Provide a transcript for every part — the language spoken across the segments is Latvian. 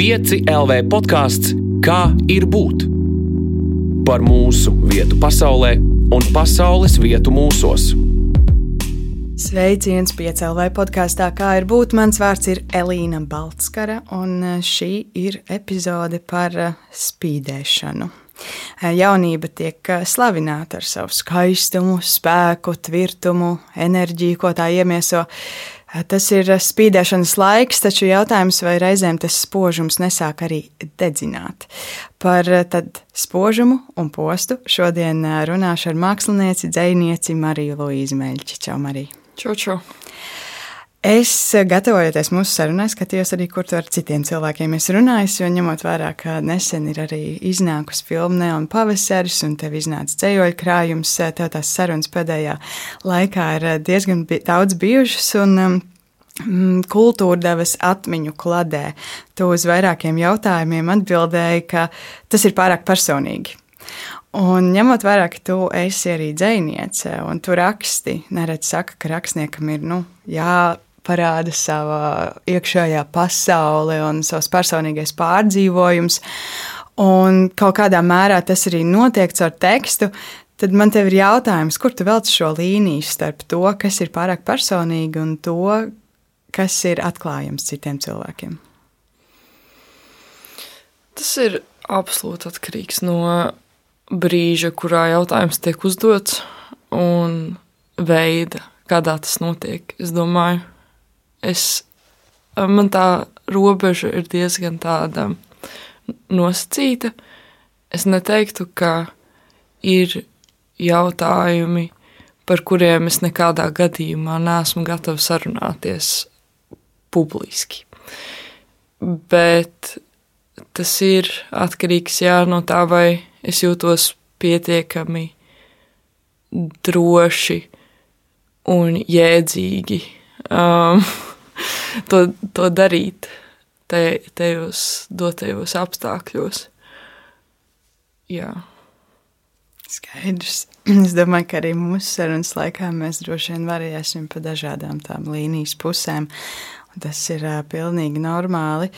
5 LV podkāsts Kā ir būt? Par mūsu vietu pasaulē un pasaules vietu mūsos. Sveiciens piecēlvai podkāstā, kā ir būt. Mans vārds ir Elīna Baltskara, un eh, šī ir epizode par eh, spīdēšanu. Eh, jaunība tiek slavināta ar savu skaistumu, spēku, tvirtumu, enerģiju, ko tā iemieso. Tas ir spīdēšanas laiks, taču jautājums, vai reizēm tas spožums nesāk arī dedzināt. Par tad spožumu un postu šodien runāšu ar mākslinieci, dzēnieci Mariju Luīzu Meļķi. Čau, Marija! Čau, čau! Es, gatavojoties mūsu sarunai, skatījos arī, kur ar citiem cilvēkiem es runāju, jo ņemot vērā, ka nesen ir arī iznākusi filma Neon Pavasaris, un tev iznāca ceļoļu krājums, tev tās sarunas pēdējā laikā ir diezgan daudz bijušas, un um, mm, kultūra devas atmiņu kladē. Tu uz vairākiem jautājumiem atbildēji, ka tas ir pārāk personīgi. Un ņemot vērā, ka tu esi arī dziniece, un tu raksti, neredz saka, ka rakstniekam ir nu, jā parāda savā iekšējā pasaule un savs personīgais pārdzīvojums. Un kaut kādā mērā tas arī notiek caur tekstu. Tad man te ir jautājums, kur tu velc šo līniju starp to, kas ir pārāk personīgi, un to, kas ir atklājams citiem cilvēkiem? Tas ir absolūti atkarīgs no brīža, kurā jautājums tiek uzdots, un veida, kādā tas notiek. Es domāju, es, man tā robeža ir diezgan tāda nosacīta. Es neteiktu, ka ir jautājumi, par kuriem es nekādā gadījumā neesmu gatavs sarunāties publiski. Bet tas ir atkarīgs jā, no tā, vai es jūtos pietiekami droši un jēdzīgi um, to, to darīt te, tajos dotajos apstākļos. Jā. Skaidrs. Es domāju, ka arī mūsu sarunas laikā mēs droši vien varēsim pa dažādām tām līnijas pusēm. Tas ir uh, pilnīgi normāli.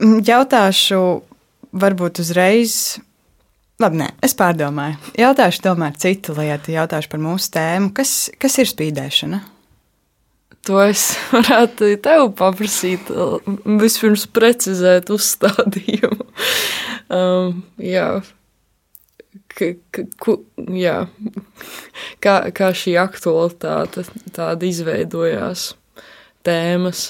Mm, jautāšu, varbūt uzreiz. Labi, nē, es pārdomāju. Jautāšu tomēr citu lietu, jautāšu par mūsu tēmu. Kas, kas ir spīdēšana? To es varētu tev paprasīt, vispirms precizēt uzstādījumu. Um, jā. K, k, ku, jā. Kā, kā šī aktualitāte tāda izveidojās tēmas.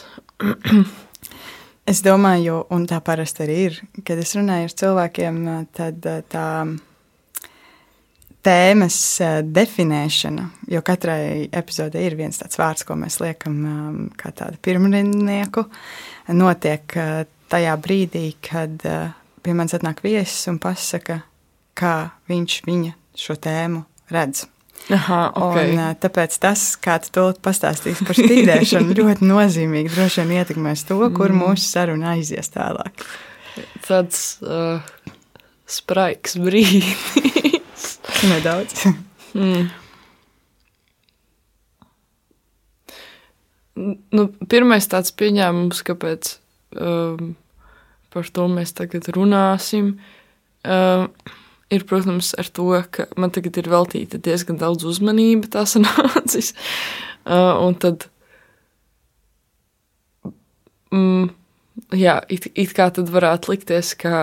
es domāju, un tā parasti arī ir, kad es runāju ar cilvēkiem, tad tā. tā tēmas eh, definēšana, jo katrai epizodei ir viens tāds vārds, ko mēs liekam um, kā tādu pirmrinnieku, notiek uh, tajā brīdī, kad uh, pie manis atnāk viesis un pasaka, kā viņš viņa šo tēmu redz. Aha, okay. un, tāpēc tas, kā tu to pastāstīsi par spīdēšanu, ļoti nozīmīgi droši vien ietekmēs to, kur mm. mūsu saruna aizies tālāk. Tāds uh, spraigs brīdis. Nedaudz. mm. Nu, pirmais tāds pieņēmums, kāpēc um, par to mēs tagad runāsim, um, ir, protams, ar to, ka man tagad ir veltīta diezgan daudz uzmanība tās nācis. Uh, un tad, mm, jā, it, it kā tad varētu likties, ka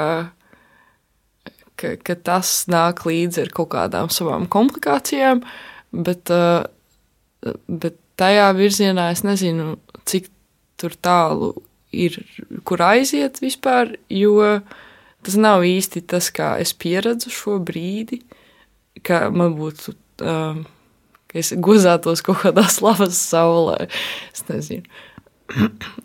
ka, ka tas nāk līdzi ar kaut kādām savām komplikācijām, bet, uh, bet tajā virzienā es nezinu, cik tālu ir, kur aiziet vispār, jo tas nav īsti tas, kā es pieredzu šo brīdi, ka man būtu. Um, ka es gozētos kaut kādā slavas saulē. Es nezinu.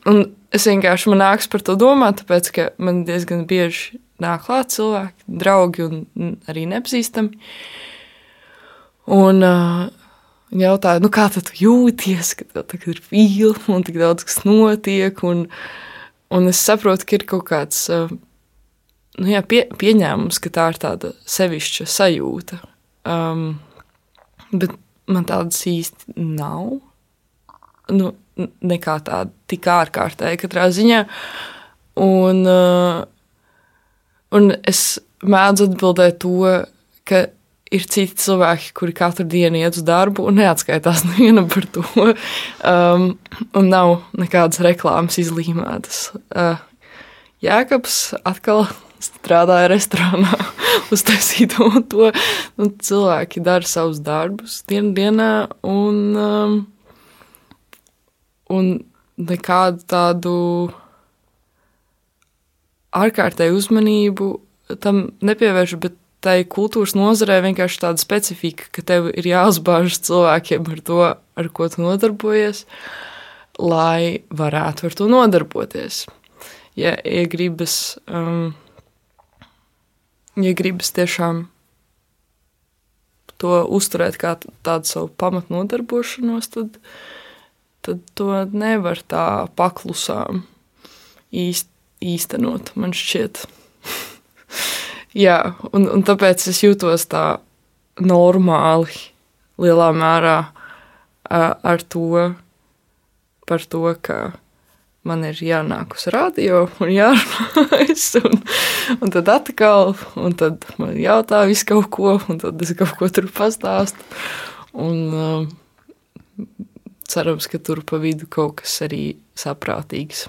Un es vienkārši man nāks par to domāt, tāpēc ka man diezgan bieži nāk klāt cilvēki, draugi un arī nepazīstami. Un uh, jautāja, nu, kā tu jūties, ka tev tagad ir filma un tik daudz kas notiek. Un, un es saprotu, ka ir kaut kāds uh, nu, jā, pie, pieņēmums, ka tā ir tāda sevišķa sajūta. Um, bet man tādas īsti nav. Nu, nekā tāda tik ārkārtēja katrā ziņā. Un, uh, un es mēdzu atbildēt to, ka ir citi cilvēki, kuri katru dienu iet uz darbu un neatskaitās nevienam par to. Um, un nav nekādas reklāmas izlīmētas. Uh, Jēkabs atkal strādāja restorānā, uztaisīja to. to. Nu, cilvēki dara savus darbus dienu dienā, un, um, un nekādu tādu ārkārtēju uzmanību tam nepievērš, bet tai kultūras nozarē vienkārši tāda specifika, ka tev ir jāuzbāžas cilvēkiem ar to, ar ko tu nodarbojies, lai varētu ar to nodarboties. Ja, ja gribas um, ja gribas tiešām to uzturēt kā tādu savu pamatnodarbošanos, tad, tad to nevar tā paklusām īst, īstenot, man šķiet. Jā, un, un tāpēc es jūtos tā normāli lielā mērā ar to, par to, ka man ir jānāk uz radio un jārunājas, un, un tad atkal, un tad man jautā visu kaut ko, un tad es kaut ko tur pastāstu. Un um, cerams, ka tur pa vidu kaut kas arī saprātīgs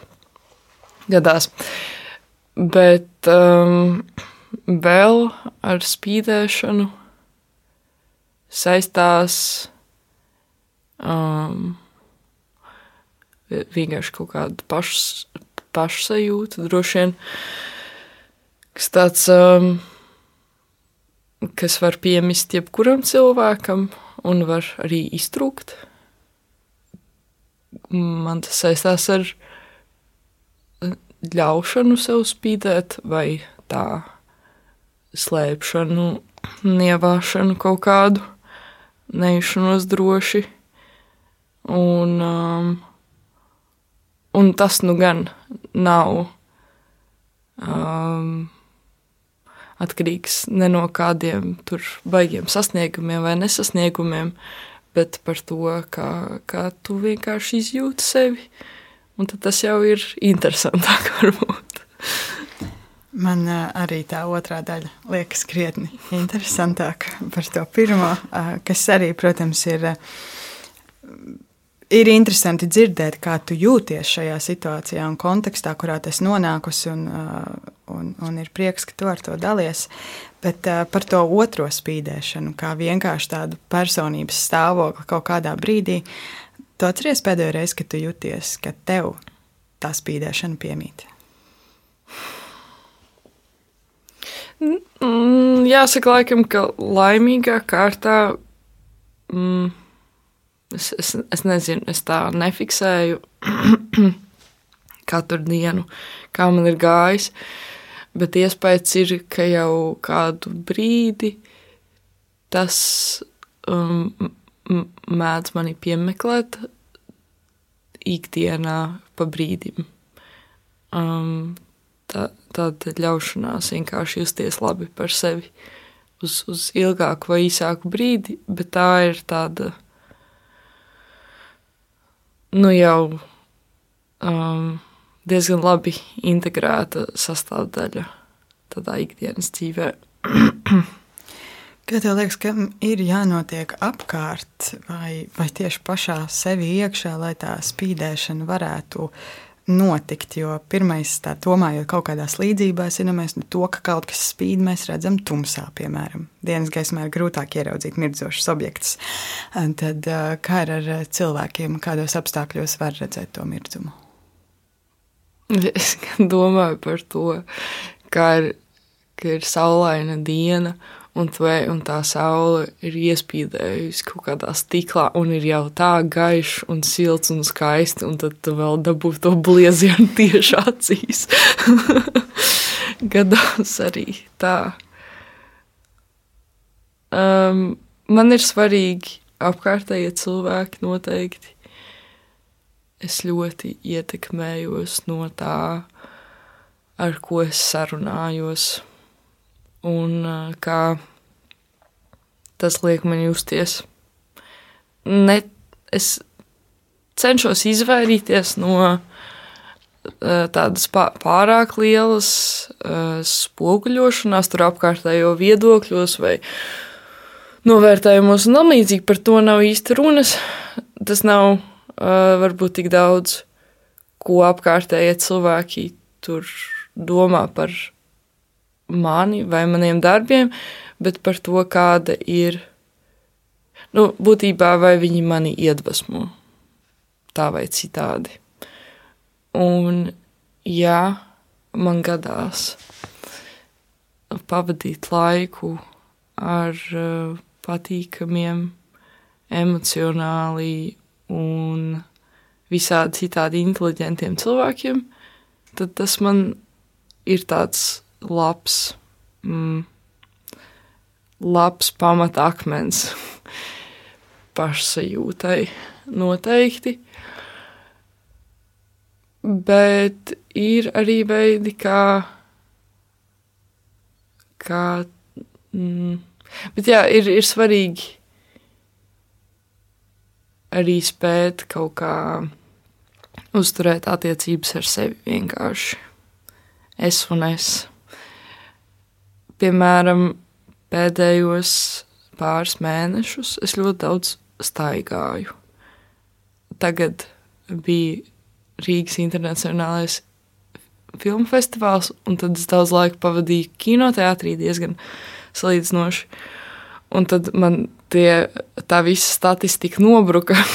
gadās. Bet um, vēl ar spīdēšanu saistās um, vienkārši kaut kāda pašs, pašsajūta, droši vien, kas tāds, um, kas var piemist jebkuram cilvēkam un var arī iztrūkt. Man tas saistās ar ļaušanu sev spīdēt vai tā slēpšanu, nievāšanu kaut kādu, nejušanos droši. Un um, Un tas nu gan nav um, atkarīgs ne no kādiem tur baigiem sasniegumiem vai nesasniegumiem, bet par to, kā, kā tu vienkārši izjūti sevi. Un tas jau ir interesantāk, varbūt. Man uh, arī tā otrā daļa liekas krietni interesantāk par to pirmo, uh, kas arī, protams, ir uh, ir interesanti dzirdēt, kā tu jūties šajā situācijā un kontekstā, kurā tas nonākusi, un, uh, un, un ir prieks, ka tu ar to dalies. Bet uh, par to otro spīdēšanu, kā vienkārši tādu personības stāvokli kaut kādā brīdī, tu atceries pēdējo reizi, kad tu jūties, ka tev tā spīdēšana piemīt. Mm, jāsaka, laikam, ka laimīgā kārtā. Mm, Es, es, es nezinu, es tā nefiksēju katru dienu, kā man ir gājis. Bet iespējams ir, ka jau kādu brīdi tas um, mēdz mani piemeklēt ikdienā pa brīdim. Um, tā, tāda ļaušanās vienkārši justies labi par sevi uz, uz ilgāku vai īsāku brīdi, bet tā ir tāda nu jau um, diezgan labi integrēta sastāvdaļa tādā ikdienas dzīvē. Kā tev liekas, kam ir jānotiek apkārt, vai, vai tieši pašā sevi iekšā, lai tā spīdēšana varētu notikt. Jo pirmais, tā domājot kaut kādās līdzībās, ir, ja mēs to, ka kaut kas spīd, mēs redzam tumsā, piemēram. Dienas gaismā ir grūtāk ieraudzīt mirdzošus objektus. Tad kā ir ar cilvēkiem, kādos apstākļos var redzēt to mirdzumu? Es domāju par to, kā ir, ka ir saulaina diena un, tve, un tā saule ir iespīdējusi kaut kādā stiklā, un ir jau tā gaišs, un silts un skaisti, un tad tu vēl dabū to bliezienu tieši acīs. Gadās arī tā. Um, man ir svarīgi apkārtējie cilvēki noteikti. Es ļoti ietekmējos no tā, ar ko es sarunājos un kā tas liek man justies. Ne, es cenšos izvairīties no, tādas pārāk lielas spoguļošanās tur apkārtējo viedokļos vai novērtējumos un tam līdzīgi par to nav īsti runas. Tas nav varbūt tik daudz, ko apkārtējie cilvēki tur domā par mani vai maniem darbiem, bet par to, kāda ir, nu, būtībā vai viņi mani iedvesmo tā vai citādi. Un, ja man gadās pavadīt laiku ar uh, patīkamiem, emocionāli un visādi citādi inteliģentiem cilvēkiem, tad tas man ir tāds labs, mm, labs pamatakmens pašsajūtai noteikti. Bet ir arī veidi, kā. kā mm, bet jā, ir, ir svarīgi arī spēt kaut kā uzturēt attiecības ar sevi vienkārši. Es un es. Piemēram, pēdējos pāris mēnešus es ļoti daudz staigāju. Tagad bija Rīgas internacionālais filmu festivāls, un tad es daudz laika pavadīju kinoteātrī diezgan salīdzinoši. Un tad man tie, tā visa statistika nobruka.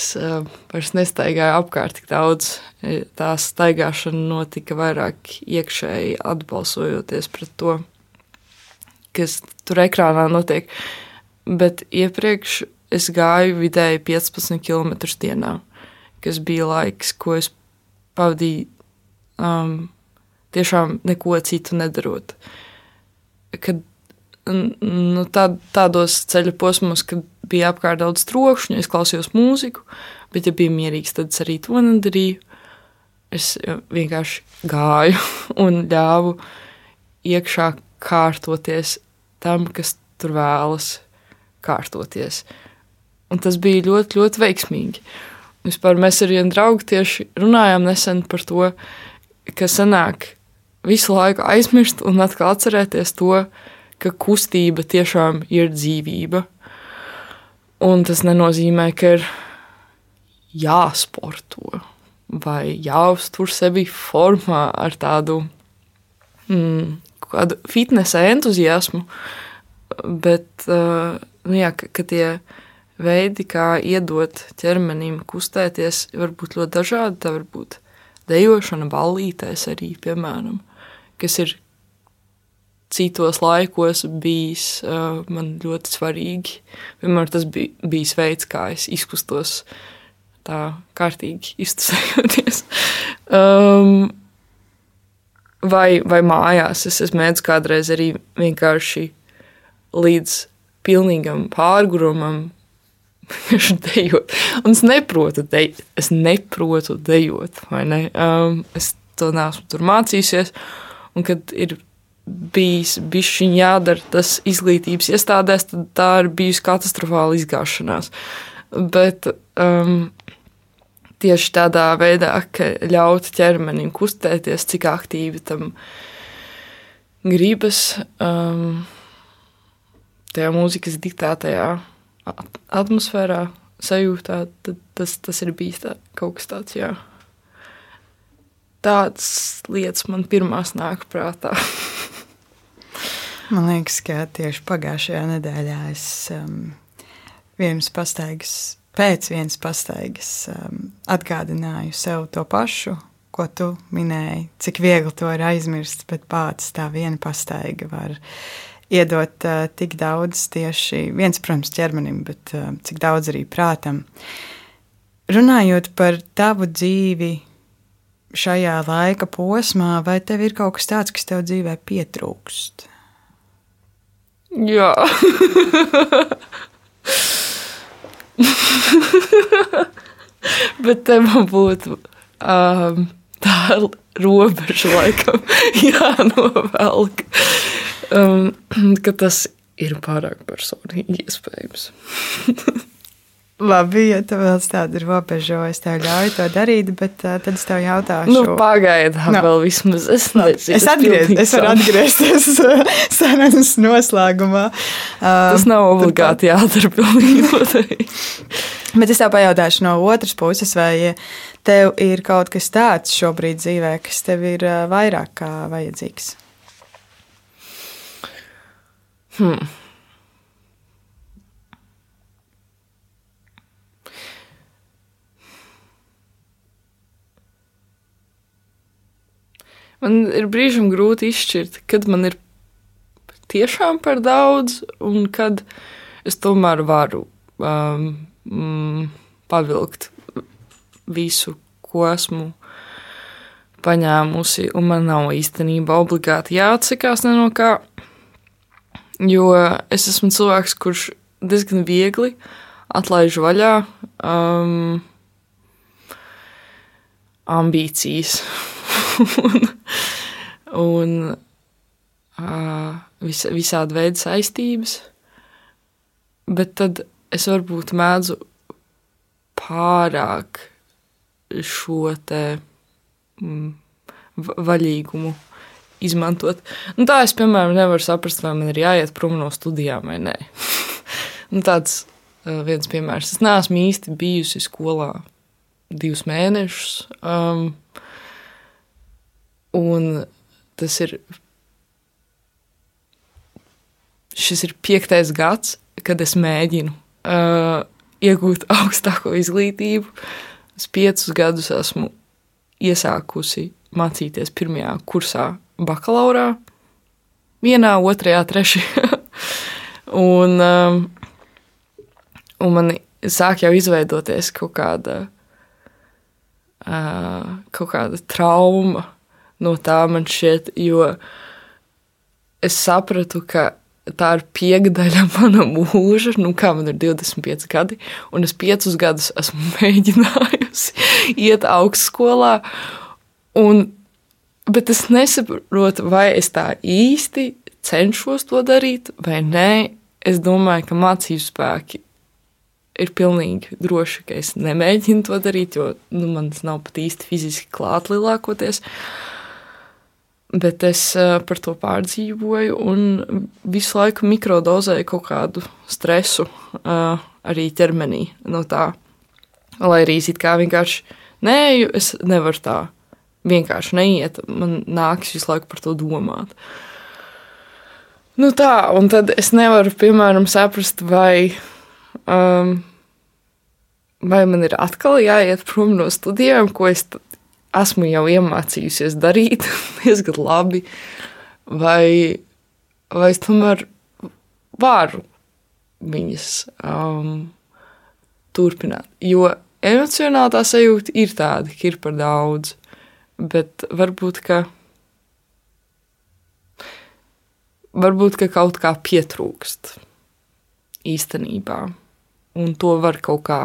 es uh, vairs nestaigāju apkārt tik daudz. E, tā staigāšana notika vairāk iekšēji atbalsojoties pret to, kas tur ekrānā notiek. Bet iepriekš es gāju vidēji 15 km dienā kas bija laiks, ko es pavadīju um, tiešām neko citu nedarot. Kad, nu, tā, tādos ceļa posmos, kad bija apkārt daudz trokšņu, es klausījos mūziku, bet, ja bija mierīgs, tad es arī to nedarīju. Es vienkārši gāju un ļāvu iekšā kārtoties tam, kas tur vēlas kārtoties. Un tas bija ļoti, ļoti veiksmīgi. Vispār mēs ar vienu draugu tieši runājām nesen par to, ka sanāk visu laiku aizmirst un atkal atcerēties to, ka kustība tiešām ir dzīvība. Un tas nenozīmē, ka ir jāsporto vai jāuztur sevi formā ar tādu mm, fitnesa entuziasmu, bet uh, nu jā, ka, ka tie veidi, kā iedot ķermenim kustēties, var būt ļoti dažādi. Tā var būt dejošana, ballītēs arī, piemēram, kas ir citos laikos bijis uh, man ļoti svarīgi. Vienmēr tas bija bijis veids, kā es izkustos tā kārtīgi iztusējoties. um, vai, vai mājās es esmu mēģinājis kādreiz arī vienkārši līdz pilnīgam pārgurumam dejot. Un es neprotu, dejot, es neprotu dejot, vai ne? Um, es to neesmu mācījusies. Un kad ir bijis bišķiņ jādara tas izglītības iestādēs, tad tā ir bijusi katastrofāla izgāšanās. Bet um, tieši tādā veidā, ka ļaut ķermenim kustēties, cik aktīvi tam gribas, um, tajā mūzikas diktētajā atmosfērā, sajūtā, tad tas, tas ir bijis tā, kaut kas tāds. Jā. Tādas lietas man pirmās nāk prātā. man liekas, ka tieši pagājušajā nedēļā es um, vienas pastaigas, pēc vienas pastaigas um, atgādināju sev to pašu, ko tu minēji, cik viegli to ir aizmirst, bet pats tā viena pastaiga var iedot uh, tik daudz tieši viens, protams, ķermenim, bet uh, cik daudz arī prātam. Runājot par tavu dzīvi šajā laika posmā, vai tev ir kaut kas tāds, kas tev dzīvē pietrūkst? Jā. Bet te man būtu um, tā robeža, laikam, jānovelk um, ka tas ir pārāk personīgi iespējams. Labi, ja tev vēl tāda robeža, es tev ļauju to darīt, bet uh, tad es tev jautāšu. Nu, Pagaidiet, no. vēl vismaz es nezinu. Es, atgriez, es varu atgriezties sarunas noslēgumā. Uh, Tas nav obligāti jādara pilnīgi bet es tev pajautāšu no otras puses, vai tev ir kaut kas tāds šobrīd dzīvē, kas tev ir vairāk kā vajadzīgs? Hmm. Man ir brīžiem grūti izšķirt, kad man ir tiešām par daudz, un kad es tomēr varu um, mm, pavilkt visu, ko esmu paņēmusi, un man nav īstenībā obligāti jāatsakās no kā. Jo es esmu cilvēks, kurš diezgan viegli atlaiž vaļā um, ambīcijas un, un uh, vis, visādi veidi saistības. Bet tad es varbūt mēdzu pārāk šo te mm, vaļīgumu izmantot. Nu, tā es, piemēram, nevaru saprast, vai man ir jāiet prom no studijām vai nē. nu, tāds uh, viens piemērs. Es neesmu īsti bijusi skolā divus mēnešus. Um, Un tas ir. Šis ir piektais gads, kad es mēģinu uh, iegūt augstāko izglītību. Es piecus gadus esmu iesākusi mācīties pirmajā kursā, bakalaurā, vienā, otrajā, trešajā. un, um, un man sāk jau izveidoties kaut kāda, uh, kaut kāda trauma no tā man šķiet, jo es sapratu, ka tā ir piekdaļa mana mūža, nu, kā man ir 25 gadi, un es piecus gadus esmu mēģinājusi iet augstskolā, un, bet es nesaprotu, vai es tā īsti cenšos to darīt, vai nē. Es domāju, ka mācību spēki ir pilnīgi droši, ka es nemēģinu to darīt, jo nu, man tas nav pat īsti fiziski klāt lielākoties. Uh, Bet es uh, par to pārdzīvoju un visu laiku mikrodozēju kaut kādu stresu uh, arī ķermenī no tā. Lai arī it kā vienkārši nē, es nevaru tā vienkārši neiet. Man nāks visu laiku par to domāt. Nu tā, un tad es nevaru, piemēram, saprast, vai, um, vai man ir atkal jāiet prom no studijām, ko es esmu jau iemācījusies darīt diezgan labi, vai, vai es tomēr varu viņas um, turpināt. Jo emocionāli tā sajūta ir tāda, ka ir par daudz, bet varbūt, ka, varbūt, ka kaut kā pietrūkst īstenībā, un to var kaut kā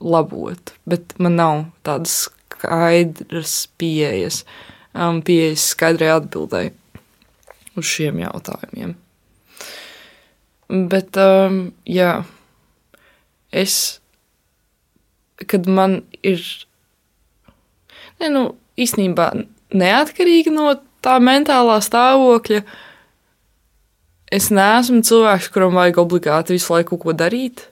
labot, bet man nav tādas skaidras pieejas, um, pieejas skaidrai atbildēji uz šiem jautājumiem. Bet, um, jā, es, kad man ir, ne, nu, īstenībā neatkarīgi no tā mentālā stāvokļa, es neesmu cilvēks, kuram vajag obligāti visu laiku ko darīt.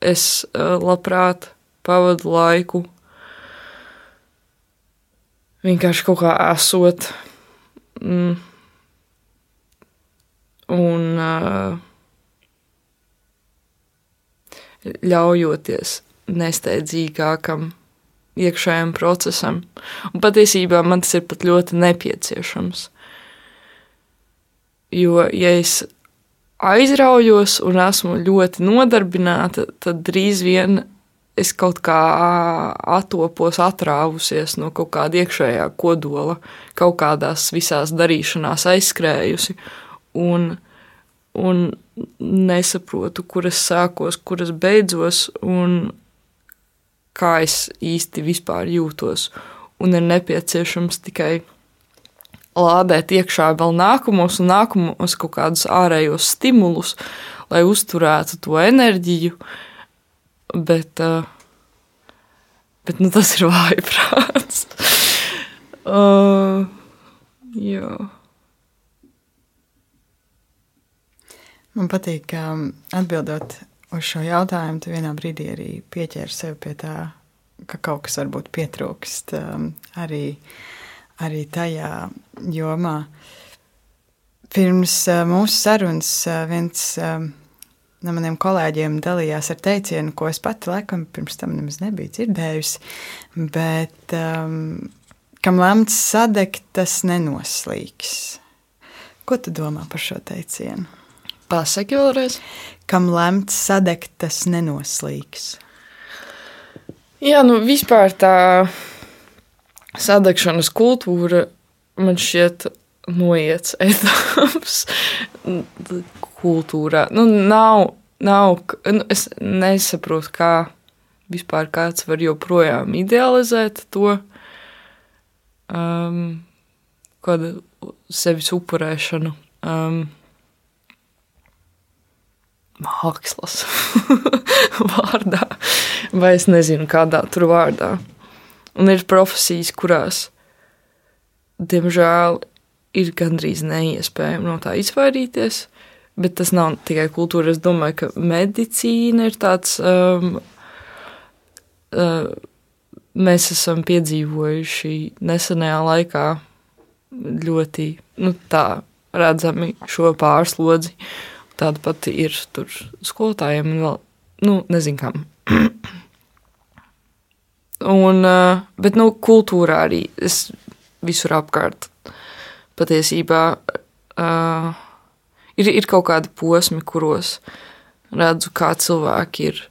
Es uh, labprāt pavadu laiku vienkārši kaut kā esot. Mm. Un uh, ļaujoties nesteidzīgākam iekšējam procesam. Un patiesībā man tas ir pat ļoti nepieciešams. Jo, ja es aizraujos un esmu ļoti nodarbināta, tad drīz vien es kaut kā attopos, atrāvusies no kaut kāda iekšējā kodola, kaut kādās visās darīšanās aizskrējusi, un, un nesaprotu, kur es sākos, kur es beidzos, un kā es īsti vispār jūtos. Un ir nepieciešams tikai lādēt iekšā vēl nākamos un nākamos kaut kādus ārējos stimulus, lai uzturētu to enerģiju, uh, bet, uh, bet nu, tas ir vājprāts. uh, jā. Man patīk, ka atbildot uz šo jautājumu, tu vienā brīdī arī pieķēri sev pie tā, ka kaut kas varbūt pietrūkst um, arī, arī tajā jomā. Pirms uh, mūsu sarunas uh, viens uh, no maniem kolēģiem dalījās ar teicienu, ko es pati laikam pirms tam nemaz nebiju dzirdējusi, bet um, kam lemts sadegt, tas nenoslīgs. Ko tu domā par šo teicienu? Pasaki vēlreiz. Kam lemts sadegt, tas nenoslīgs. Jā, nu vispār tā sadegšanas kultūra man šķiet noiets etaps kultūrā. Nu, nav, nav, nu, es nesaprotu, kā vispār kāds var joprojām idealizēt to um, kādu sevis upurēšanu. Um, mākslas vārdā, vai es nezinu, kādā tur vārdā. Un ir profesijas, kurās, diemžēl, ir gandrīz neiespējami no tā izvairīties. Bet tas nav tikai kultūra. Es domāju, ka medicīna ir tāds. Um, uh, mēs esam piedzīvojuši nesenajā laikā ļoti nu, tā, redzami šo pārslodzi. Tāda pati ir tur skolotājiem un vēl, nu, nezinu kam. un, bet, nu, kultūrā arī es visur apkārt patiesībā uh, ir, ir kaut kādi posmi, kuros redzu, kā cilvēki ir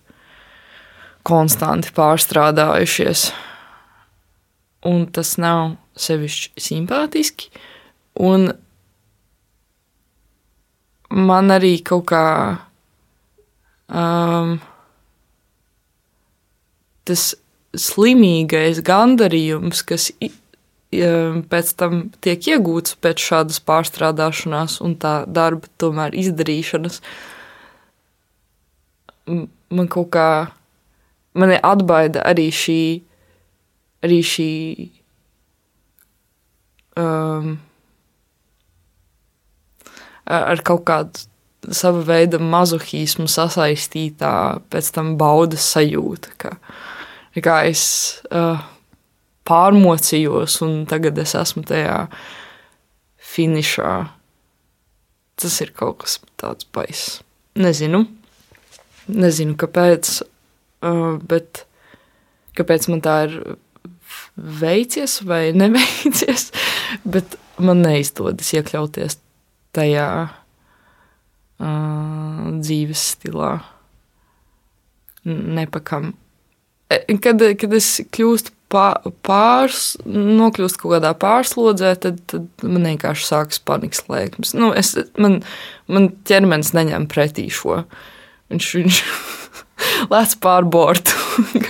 konstanti pārstrādājušies. Un tas nav sevišķi simpātiski. Un man arī kaut kā um, tas slimīgais gandarījums, kas pēc tam tiek iegūts pēc šādas pārstrādāšanās un tā darba tomēr izdarīšanas, man kaut kā mani atbaida arī šī, arī šī um, ar kaut kādu sava veida mazohismu sasaistītā pēc tam baudas sajūta, ka kā es uh, pārmocījos un tagad es esmu tajā finišā. Tas ir kaut kas tāds baiss. Nezinu, nezinu kāpēc, uh, bet kāpēc man tā ir veicies vai neveicies, bet man neizdodas iekļauties tajā uh, dzīves stilā. Nepakam. E, kad, kad es kļūstu pārs, nokļūst kaut kādā pārslodzē, tad, tad man vienkārši sākas panikas lēkmes. Nu, es, man, man ķermenis neņem pretī šo. Viņš, viņš lēc pār bortu.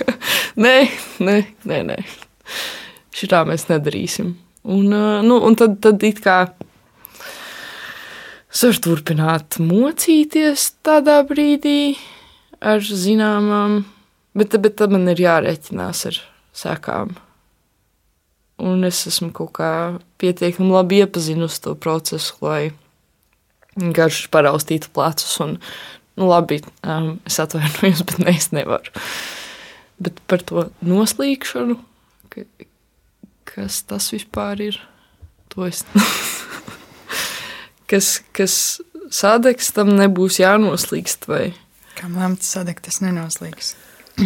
nē, nē, nē, nē. Šitā mēs nedarīsim. Un, nu, un tad, tad it kā Es varu turpināt mocīties tādā brīdī ar zināmām, bet, bet tad man ir jārēķinās ar sekām. Un es esmu kaut kā pietiekami labi iepazinusi to procesu, lai garš paraustītu plecus. Un, nu, labi, um, es atvainojos, bet ne, es nevaru. Bet par to noslīkšanu, ka, kas tas vispār ir, to es. kas, kas sadegs, tam nebūs jānoslīgst. Vai? Kam lemts sadegt, tas nenoslīgs.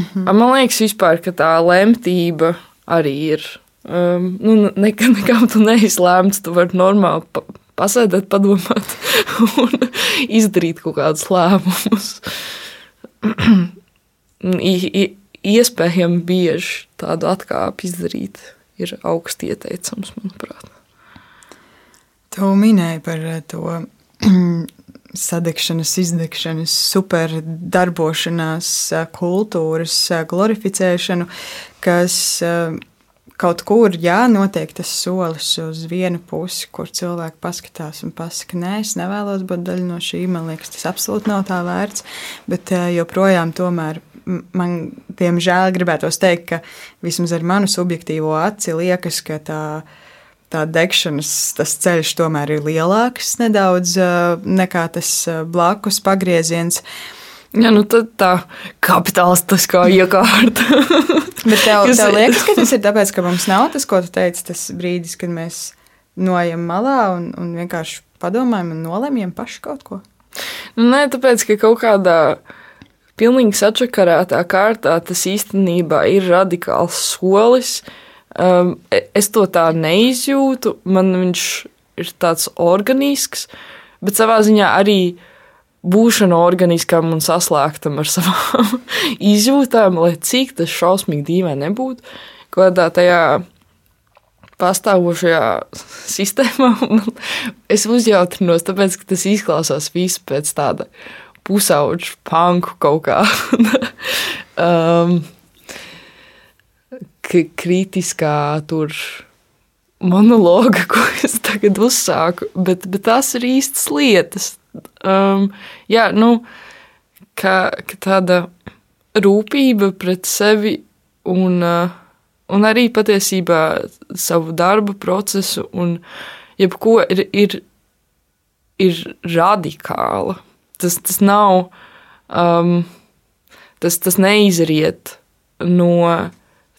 Man liekas, vispār, ka tā lemtība arī ir. Um, nu, nekad, nekam tu neizlēmts, tu vari normāli pa, pasēdēt, padomāt un izdarīt kaut kādus lēmumus. Iespējami bieži tādu atkāpi izdarīt ir augsti ieteicams, manuprāt. Tu minēji par to sadegšanas, izdegšanas, superdarbošanās eh, kultūras eh, glorificēšanu, kas kaut kur, jā, notiek tas solis uz vienu pusi, kur cilvēki paskatās un pasaka, nē, es nevēlos būt daļa no šī, man liekas, tas absolūti nav tā vērts, bet joprojām tomēr man, diemžēl, gribētos teikt, ka vismaz ar manu subjektīvo aci liekas, ka tā, tā degšanas tas ceļš tomēr ir lielāks nedaudz nekā tas blakus pagrieziens. Ja, nu tad tā kapitālistiskā iekārta. Bet tev, tev liekas, ka tas ir tāpēc, ka mums nav tas, ko tu teici, tas brīdis, kad mēs noejam malā un, un vienkārši padomājam un nolemjam paši kaut ko? Nu, nē, tāpēc, ka kaut kādā pilnīgi sačakarētā kārtā tas īstenībā ir radikāls solis. Um, e, es to tā neizjūtu, man viņš ir tāds organisks, bet savā ziņā arī būšana organiskam un saslēgtam ar savām izjūtām, lai cik tas šausmīgi dīvaini nebūtu, kādā tajā pastāvošajā sistēmā. es uzjautrinos, tāpēc, ka tas izklausās viss pēc tāda pusauģa panku kaut kā. um, kritiskā tur monologa, ko es tagad uzsāku, bet, bet tās ir īstas lietas um, jā, nu, ka, ka tāda rūpība pret sevi un, uh, un arī patiesībā savu darbu procesu un jebko ir, ir, ir radikāla. Tas, tas nav, um, tas, tas neizriet no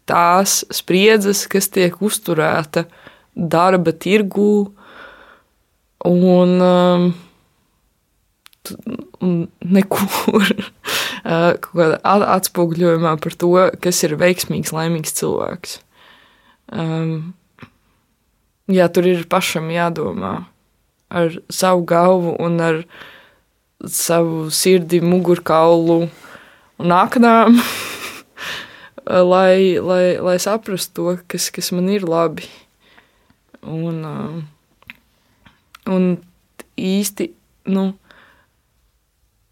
tās spriedzes, kas tiek uzturēta darba tirgū. Un, um, nekur atspoguļojumā par to, kas ir veiksmīgs, laimīgs cilvēks. Um, jā, tur ir pašam jādomā ar savu galvu un ar savu sirdi, mugurkaulu un aknām, lai, lai, lai saprastu to, kas, kas man ir labi. Un, um, un īsti, nu,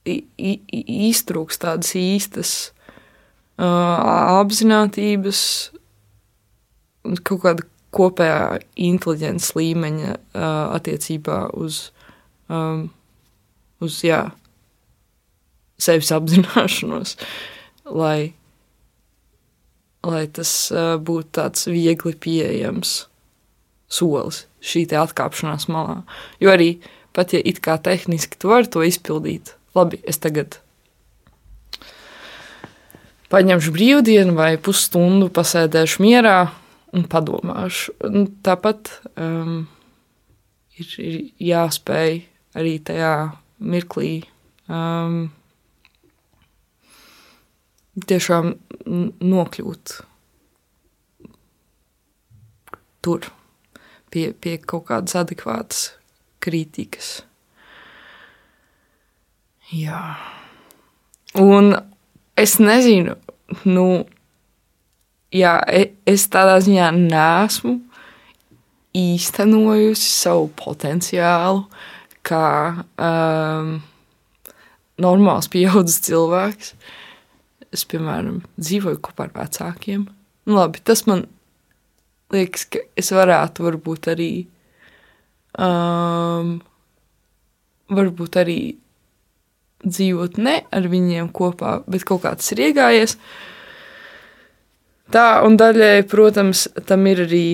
iztrūks tādas īstas uh, apziņotības, kaut kāda kopējā inteliģences līmeņa attiecībā uz, uz jā, sevis apzināšanos, lai, lai tas uh, būtu tāds viegli pieejams solis, šī atkāpšanās malā. Jo arī pat ja it kā tehniski tu vari to izpildīt, labi, es tagad paņemšu brīvdienu vai pusstundu, pasēdēšu mierā un padomāšu. Un tāpat um, ir, ir jāspēj arī tajā mirklī um, tiešām nokļūt tur pie, pie kaut kādas adekvātas kritikas. Jā. Un es nezinu, nu, jā, e, es tādā ziņā nesmu īstenojusi savu potenciālu kā um, normāls, pieaugušs cilvēks. Es, piemēram, dzīvoju kopā ar vecākiem. Nu, labi, tas man liekas, ka es varētu varbūt arī, um, varbūt arī dzīvot ne ar viņiem kopā, bet kaut kā tas ir iegājies. Tā un daļai, protams, tam ir arī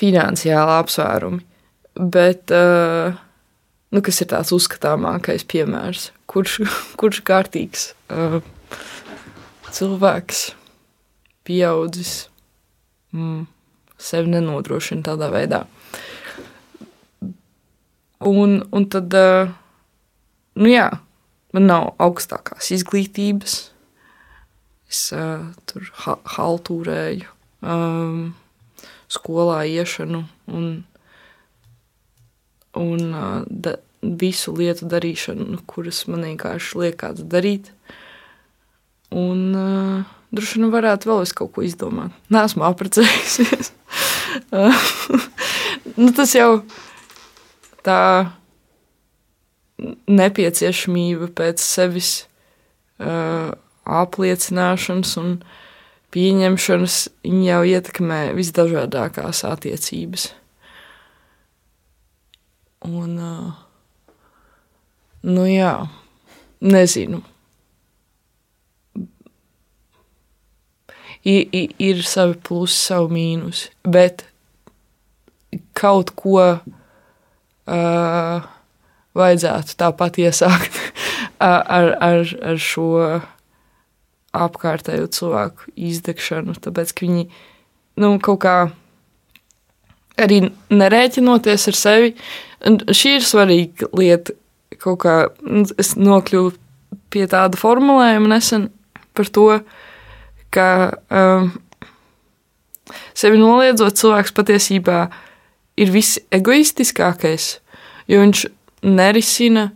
finansiāli apsvērumi. Bet, uh, nu, kas ir tāds uzskatāmākais piemērs, kurš, kurš kārtīgs uh, cilvēks, pieaudzis, mm, sevi nenodrošina tādā veidā. Un, un tad. Uh, nu jā, man nav augstākās izglītības. Es uh, tur ha haltūrēju, um, skolā iešanu un, un uh, da, visu lietu darīšanu, kuras man vienkārši liekas darīt. Un uh, droši vien varētu vēl kaut ko izdomāt. Nē, esmu apprecējusies. nu, tas jau tā nepieciešamība pēc sevis uh, apliecināšanas un pieņemšanas jau ietekmē visdažādākās attiecības. Un, uh, nu jā, nezinu. Ir, ir savi plusi, savi mīnusi. Bet kaut ko uh, vajadzētu tāpat iesākt ar, ar, ar šo apkārtējo cilvēku izdegšanu, tāpēc ka viņi nu, kaut kā arī nerēķinoties ar sevi. Šī ir svarīga lieta. Kaut kā es nokļuvu pie tāda formulējuma nesen par to, ka um, sevi noliedzot, cilvēks patiesībā ir visegoistiskākais, jo viņš nerisina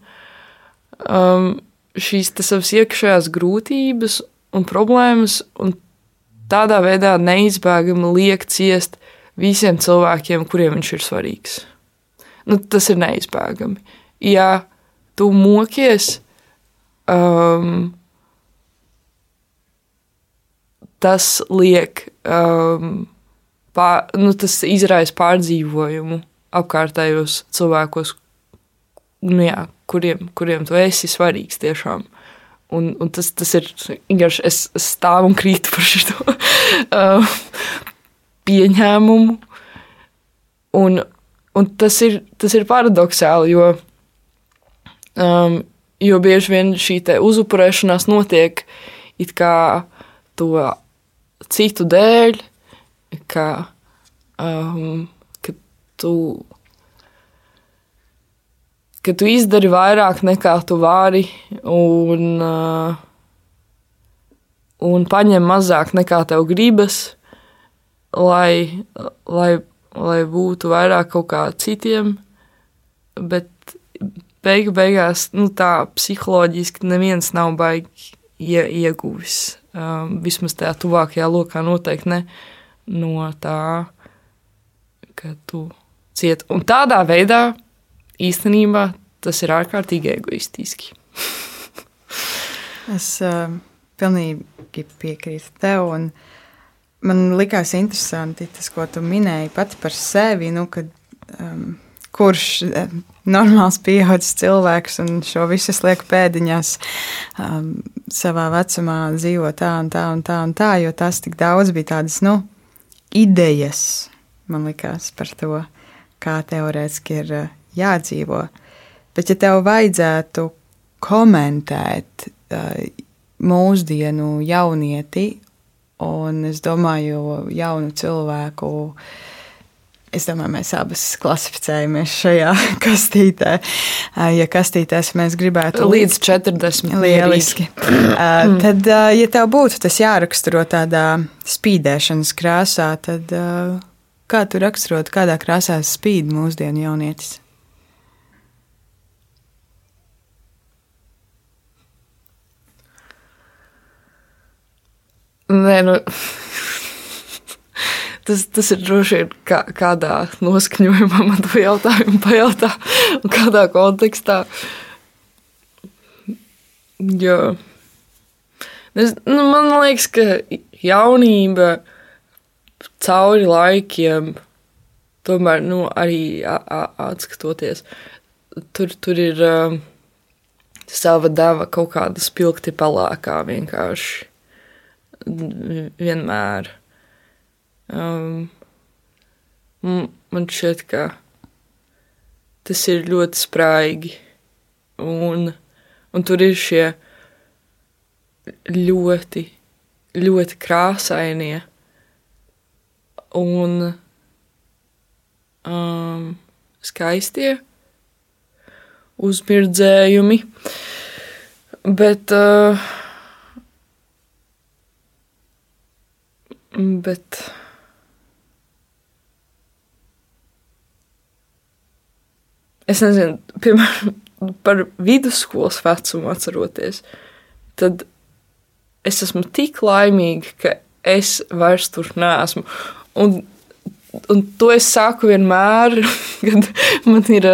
um, šīs savas iekšējās grūtības un problēmas, un tādā veidā neizbēgami liek ciest visiem cilvēkiem, kuriem viņš ir svarīgs. Nu, tas ir neizbēgami. Ja tu mokies, um, tas liek, um, pār, nu, tas izraisa pārdzīvojumu apkārtējos cilvēkos, nu, jā, kuriem, kuriem tu esi svarīgs tiešām. Un, un tas, tas ir vienkārši es, es stāvu un krītu par šo uh, pieņēmumu. Un, un tas, ir, tas ir paradoxāli, jo, um, jo bieži vien šī uzupurēšanās notiek it kā to citu dēļ, ka, um, ka tu ka tu izdari vairāk nekā tu vari, un, uh, un paņem mazāk nekā tev gribas, lai, lai, lai būtu vairāk kaut kā citiem. Bet beigu beigās nu, tā psiholoģiski neviens nav baigi ie, ieguvis. Um, vismaz tajā tuvākajā lokā noteikti ne no tā, ka tu cieti. Un tādā veidā īstenībā tas ir ārkārtīgi egoistiski. es uh, pilnīgi piekrītu tev. Man likās interesanti tas, ko tu minēji pati par sevi. Nu, kad, um, kurš uh, normāls pieaugušs cilvēks un šo visu lieku pēdiņās um, savā vecumā dzīvo tā un tā un tā un tā, jo tas tik daudz bija tādas, nu, idejas, man likās par to, kā teorētiski ir uh, jādzīvo. Bet, ja tev vajadzētu komentēt uh, mūsdienu jaunieti, un es domāju, jaunu cilvēku, es domāju, mēs abas klasificējamies šajā kastītē. Ja kastītēs mēs gribētu līdz 40, lieliski, uh, tad, ja tev būtu tas jāraksturo tādā spīdēšanas krāsā, tad kā tu raksturotu, kādā krāsā spīd mūsdienu jaunietis? Nē, nu. Tas, tas ir droši vien kā, kādā noskaņojumā man to jautājumu pajautā, un kādā kontekstā. Jo es, nu, man liekas, ka jaunība cauri laikiem, tomēr nu, arī atskatoties, tur, tur ir um, sava deva kaut kāda spilgti pelēkā vienkārši vienmēr. Um, man šķiet, ka tas ir ļoti spraigi. Un, un tur ir šie ļoti, ļoti krāsainie un um, skaistie uzmirdzējumi. Bet uh, Bet es nezinu, piemēram, par vidusskolas vecumu atceroties, tad es esmu tik laimīga, ka es vairs tur neesmu. Un, un to es saku vienmēr, kad man ir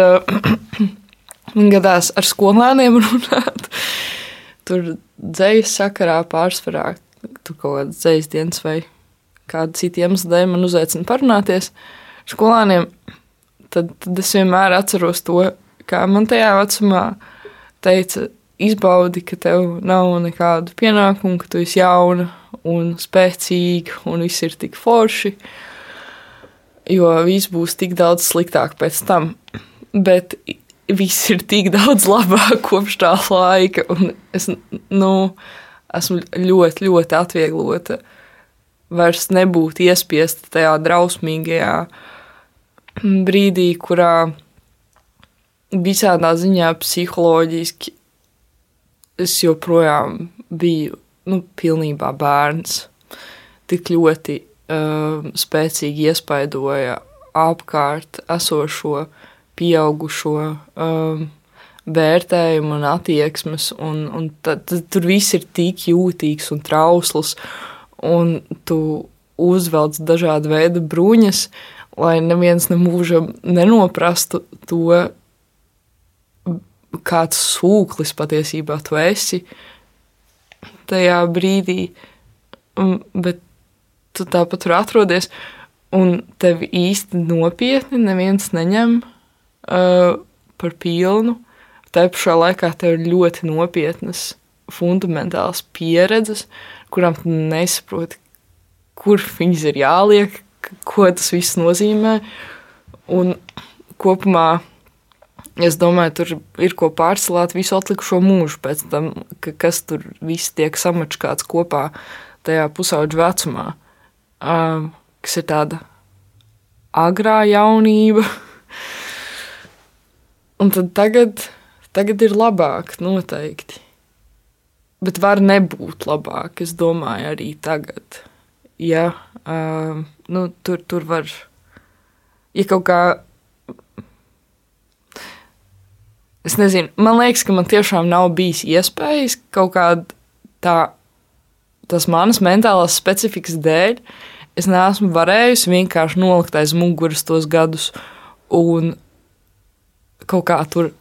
man gadās ar skolēniem runāt. Tur dzējas sakarā pārsvarā tur kaut kādas dzējas dienas vai kādu citu iemeslu dēļ man uzaicina parunāties skolāniem, tad, tad es vienmēr atceros to, kā man tajā vecumā teica, izbaudi, ka tev nav nekādu pienākumu, ka tu esi jauna un spēcīgi, un viss ir tik forši, jo viss būs tik daudz sliktāk pēc tam. Bet viss ir tik daudz labāk kopš tā laika, un es nu, esmu ļoti, ļoti atvieglota. Vairs nebūt iespiesta tajā drausmīgajā brīdī, kurā visādā ziņā psiholoģiski es joprojām biju nu, pilnībā bērns. Tik ļoti uh, spēcīgi iespaidoja apkārt esošo, pieaugušo um, vērtējumu un attieksmes, un, un tad, tad tur viss ir tik jūtīgs un trausls, un tu uzvelc dažādu veidu bruņas, lai neviens nemūžam nenoprastu to, kāds sūklis patiesībā tu esi tajā brīdī, bet tu tāpat tur atrodies, un tevi īsti nopietni neviens neņem uh, par pilnu. Tā pašā laikā tev ir ļoti nopietnas, fundamentālas pieredzes, kurām tu nesaproti, kur viņas ir jāliek, ko tas viss nozīmē. Un kopumā Es domāju, tur ir ko pārcelāt visu atlikušo mūžu pēc tam, ka, kas tur viss tiek samačkāts kopā tajā pusauģu vecumā, um, kas ir tāda agrā jaunība. Un tad tagad, tagad ir labāk, noteikti. Bet var nebūt labāk, es domāju, arī tagad. Ja, um, nu, tur, tur var, ja kaut kā Es nezinu, man liekas, ka man tiešām nav bijis iespējas kaut kādā tā, tas manas mentālās specifikas dēļ. Es neesmu varējusi vienkārši nolikt aiz muguras tos gadus un kaut kā tur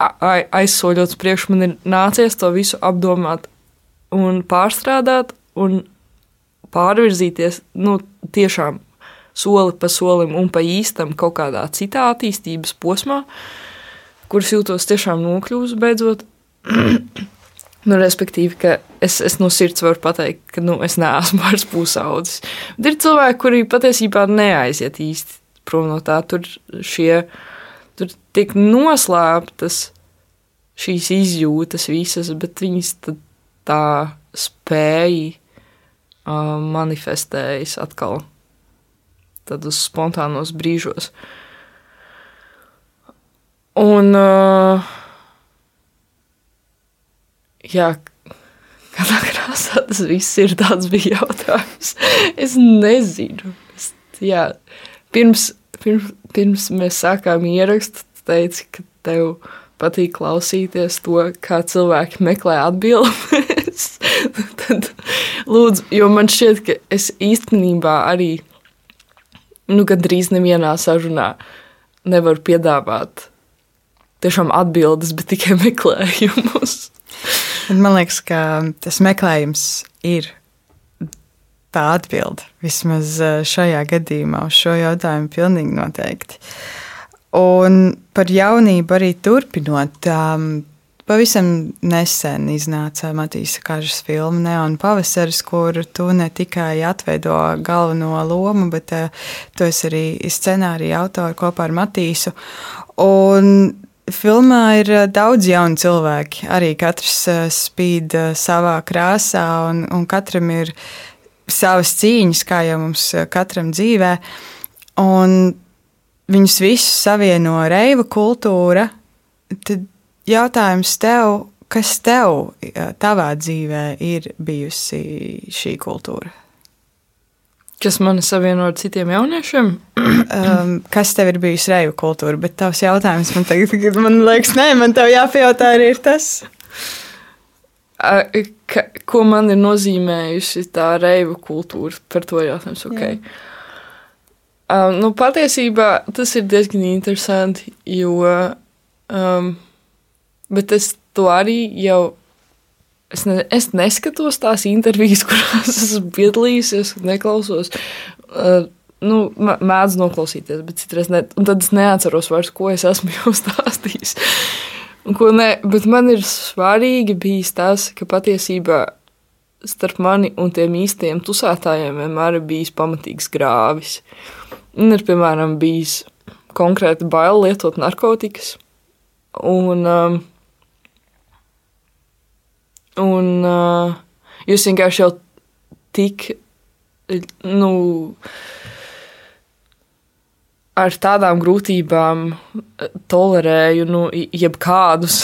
aizsoļot priekš, man ir nācies to visu apdomāt un pārstrādāt un pārvirzīties nu, tiešām soli pa solim un pa īstam kaut kādā citā attīstības posmā. Kuras jūtos tiešām nokļūst beidzot. nu, respektīvi, ka es, es no sirds varu pateikt, ka nu, es neesmu vairs pusaudzis. Bet ir cilvēki, kuri patiesībā neaiziet īsti prom no tā. Tur, šie, tur tiek noslēptas šīs izjūtas visas, bet viņas tā spēja manifestējas atkal tādos spontānos brīžos. Un, jā, kādā krāsā tas viss ir, tāds bija jautājums. Es nezinu. Es, jā, pirms, pirms, pirms mēs sākām ierakstu, tu teici, ka tev patīk klausīties to, kā cilvēki meklē atbildes. Tad, lūdzu, jo man šķiet, ka es īstenībā arī, nu, gandrīz nevienā sarunā nevaru piedāvāt tiešām atbildes, bet tikai meklējumus. Man liekas, ka tas meklējums ir tā atbilde. Vismaz eh, šajā gadījumā uz šo jautājumu pilnīgi noteikti. Un par jaunību arī turpinot. Um, Pavisam nesen iznāca Matīs Kažas filma Neona pavasaris, kur tu ne tikai atveido galveno lomu, bet uh, tu esi arī scenārija autori kopā ar Matīsu. Un Filmā ir eh, daudz jaunu cilvēku. Arī katrs eh, spīd eh, savā krāsā, un, un katram ir savas cīņas, kā jau mums katram dzīvē. Un viņus visus savieno reiva kultūra. Tad jautājums tev, kas tev tavā dzīvē ir bijusi šī kultūra? Kas mani savieno ar citiem jauniešiem? um, kas tev ir bijis reju kultūra? Bet tavs jautājums man tagad, man liekas, nē, man tev jāpajautā arī ir tas. Ka, ko man ir nozīmējusi tā reju kultūra? Par to jautājums. Okay. Um, nu, patiesībā tas ir diezgan interesanti, jo um, es to arī jau Es, ne, es neskatos tās intervijas, kurās esmu piedalījusies, neklausos. Uh, nu, mēdz noklausīties, bet citreiz ne. Un tad es neatceros vairs, ko es esmu jau stāstījis. Un, ne, bet man ir svarīgi bijis tas, ka patiesībā starp mani un tiem īstiem tusētājiem vienmēr ir bijis pamatīgs grāvis. Un ir, piemēram, bijis konkrēti bail lietot narkotikas. Un, um, un uh, jūs vienkārši jau tik, nu, ar tādām grūtībām tolerēju, nu, jebkādus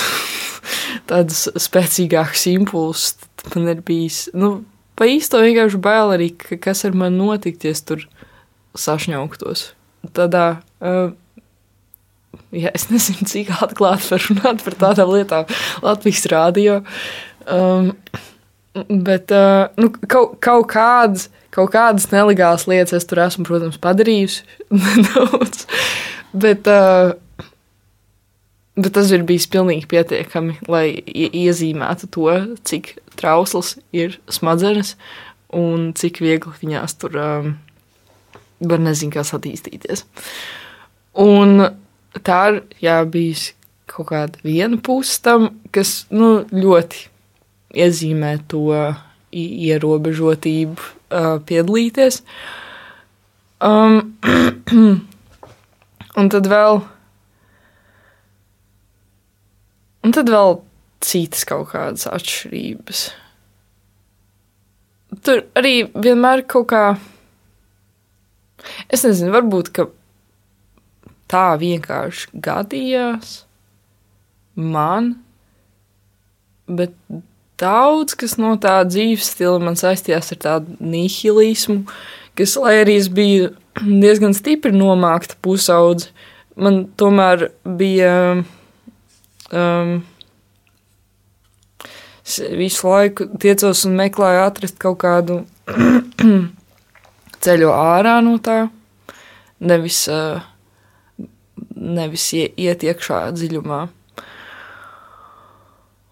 tādus spēcīgākus impulsus. Man ir bijis, nu, pa īsto vienkārši bail arī, ka kas ar mani notikties tur sašņauktos. Tādā, uh, ja es nezinu, cik atklāti var runāt par tādām lietām Latvijas rādio, um, bet uh, nu, kaut, kaut kādas. Kaut kādas nelegālas lietas es tur esmu, protams, padarījusi nedaudz. Bet, uh, Bet tas ir bijis pilnīgi pietiekami, lai iezīmētu to, cik trausls ir smadzenes un cik viegli viņās tur um, var nezinu, kas attīstīties. Un tā ir jā, bijis kaut kāda viena puse tam, kas nu, ļoti iezīmē to ierobežotību uh, piedalīties. Um, un tad vēl Un tad vēl citas kaut kādas atšķirības. Tur arī vienmēr kaut kā, es nezinu, varbūt tā vienkārši gadījās man, bet daudz kas no tā dzīves stila man saistījās ar tādu nihilismu, kas, lai arī es biju diezgan stipri nomākta pusaudze, man tomēr bija um, visu laiku tiecos un meklēju atrast kaut kādu ceļu ārā no tā, nevis, uh, nevis iet iekšā dziļumā.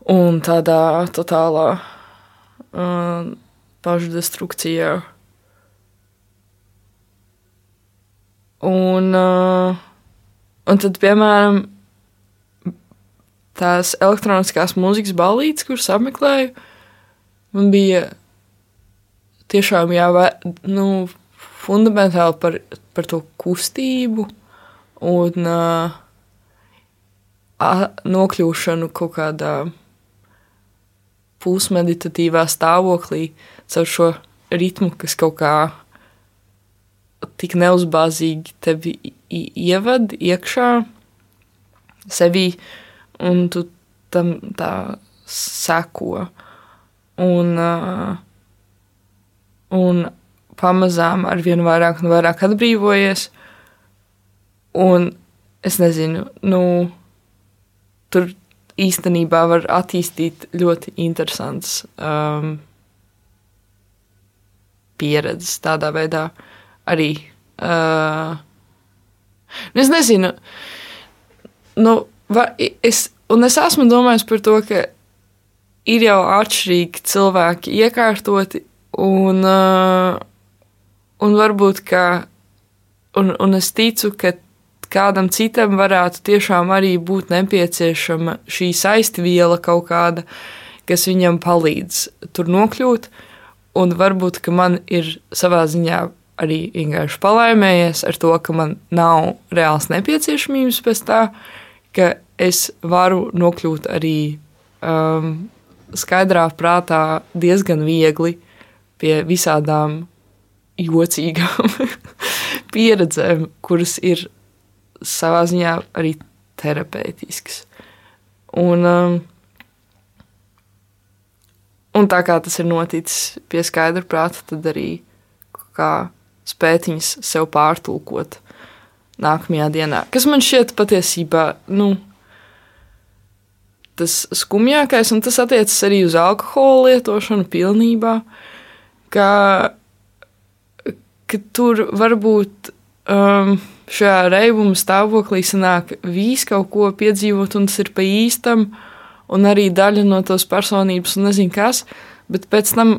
Un tādā totālā uh, pašdestrukcijā. Un, uh, un tad, piemēram, tās elektroniskās mūzikas balītes, kuras apmeklēju, man bija tiešām jāvē, nu, fundamentāli par, par to kustību un uh, nokļūšanu kaut kādā pusmeditatīvā stāvoklī caur šo ritmu, kas kaut kā tik neuzbāzīgi tevi ievada iekšā sevī. Un tu tam tā seko. Un, un pamazām ar vien vairāk un vairāk atbrīvojies. Un es nezinu, nu, tur īstenībā var attīstīt ļoti interesants um, pieredzes tādā veidā arī. Uh, es nezinu, nu, va, es, un es esmu domājis par to, ka ir jau atšķirīgi cilvēki iekārtoti, un, uh, un varbūt ka, un, un es ticu, ka kādam citam varētu tiešām arī būt nepieciešama šī saistviela kaut kāda, kas viņam palīdz tur nokļūt, un varbūt, ka man ir savā ziņā arī vienkārši palaimējies ar to, ka man nav reāls nepieciešamības pēc tā, ka es varu nokļūt arī um, skaidrā prātā diezgan viegli pie visādām jocīgām pieredzēm, kuras ir savā ziņā arī terapeitiskas. Un, um, un tā kā tas ir noticis pie skaidra prāta, tad arī kā spētiņas sev pārtulkot nākamajā dienā. Kas man šķiet patiesībā nu, tas skumjākais, un tas attiecas arī uz alkohola lietošanu pilnībā, ka, ka tur varbūt um, šajā reibuma stāvoklī sanāk visu kaut ko piedzīvot, un tas ir pa īstam, un arī daļa no tās personības, un nezinu kas, bet pēc tam,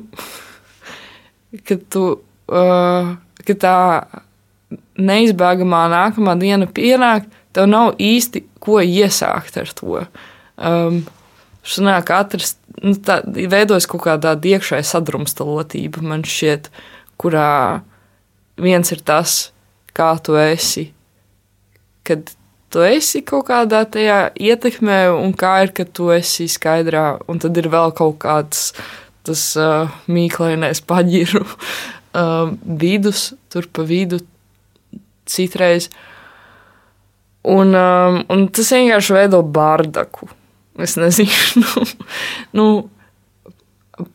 kad tu, uh, kad tā neizbēgamā nākamā diena pienāk, tev nav īsti ko iesākt ar to. Um, sanāk atrast, nu, tā, veidojas kaut kāda iekšēja sadrumstalotība, man šķiet, kurā viens ir tas, kā tu esi, kad tu esi kaut kādā tajā ietekmē, un kā ir, kad tu esi skaidrā, un tad ir vēl kaut kāds tas uh, mīklainais paģiru uh, vidus, tur pa vidu citreiz. Un, um, un tas vienkārši veido bardaku. Es nezinu, nu, nu,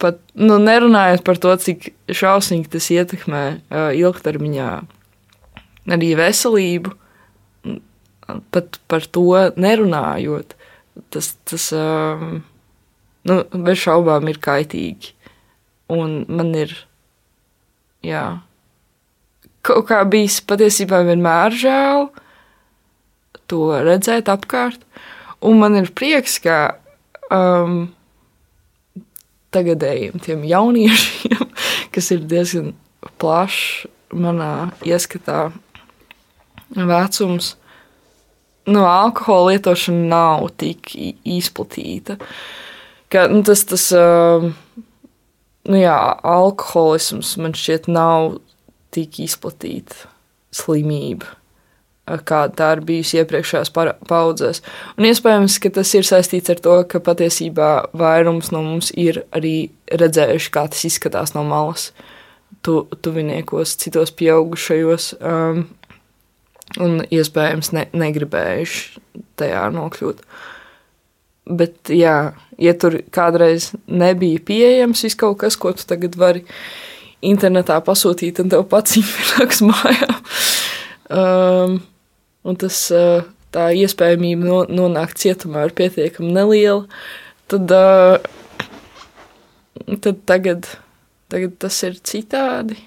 pat nu, nerunājot par to, cik šausmīgi tas ietekmē uh, ilgtermiņā arī veselību, pat par to nerunājot. Tas, tas um, nu, bez šaubām ir kaitīgi. Un man ir, jā, kaut kā bijis patiesībā vienmēr žēl to redzēt apkārt. Un man ir prieks, ka um, tagadējiem tiem jauniešiem, kas ir diezgan plašs manā ieskatā vecums, nu, alkohola lietošana nav tik izplatīta. Ka, nu, tas, tas, um, nu, jā, alkoholisms man šķiet nav tik izplatīta slimība kāda tā ir bijusi iepriekšējās paudzēs. Un iespējams, ka tas ir saistīts ar to, ka patiesībā vairums no mums ir arī redzējuši, kā tas izskatās no malas, tu, tuviniekos, citos pieaugušajos, um, un iespējams ne, negribējuši tajā nokļūt. Bet, jā, ja tur kādreiz nebija pieejams viss kaut kas, ko tu tagad vari internetā pasūtīt, un tev pats īstenībā mājā. Um, un tas, eh, tā iespējamība no, nonākt cietumā ir pietiekami neliela, tad, eh, tad tagad, tagad tas ir citādi.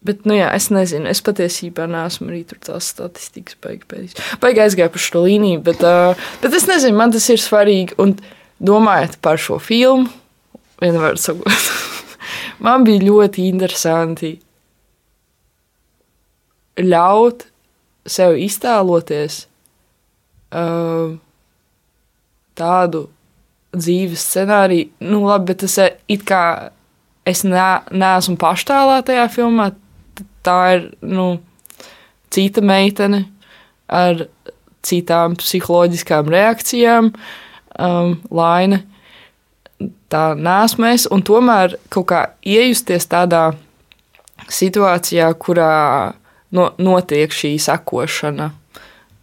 Bet, nu jā, es nezinu, es patiesībā neesmu arī tur tās statistikas beigās. Baigi aizgāju par šo līniju, bet, uh, bet es nezinu, man tas ir svarīgi. Un domājot par šo filmu, vienmēr sakot, man bija ļoti interesanti ļaut sev iztēloties uh, tādu dzīves scenāriju, nu, labi, bet tas ir it kā es ne, neesmu paštēlā tajā filmā. Tā ir nu, cita meitene ar citām psiholoģiskām reakcijām, um, laina. Tā nesmu es, un tomēr kaut kā iejusties tādā situācijā, kurā no, notiek šī sekošana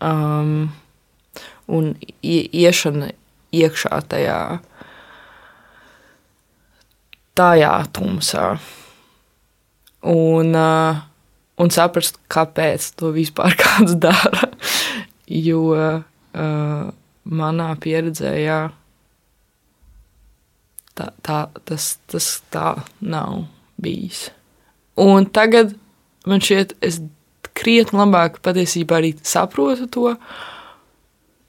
um, un iešana iekšā tajā, tajā tumsā. Un, uh, un saprast, kāpēc to vispār kāds dara. Jo uh, manā pieredzē, jā, tā, tā, tas, tas tā nav bijis. Un tagad man šķiet, es krietni labāk patiesībā arī saprotu to.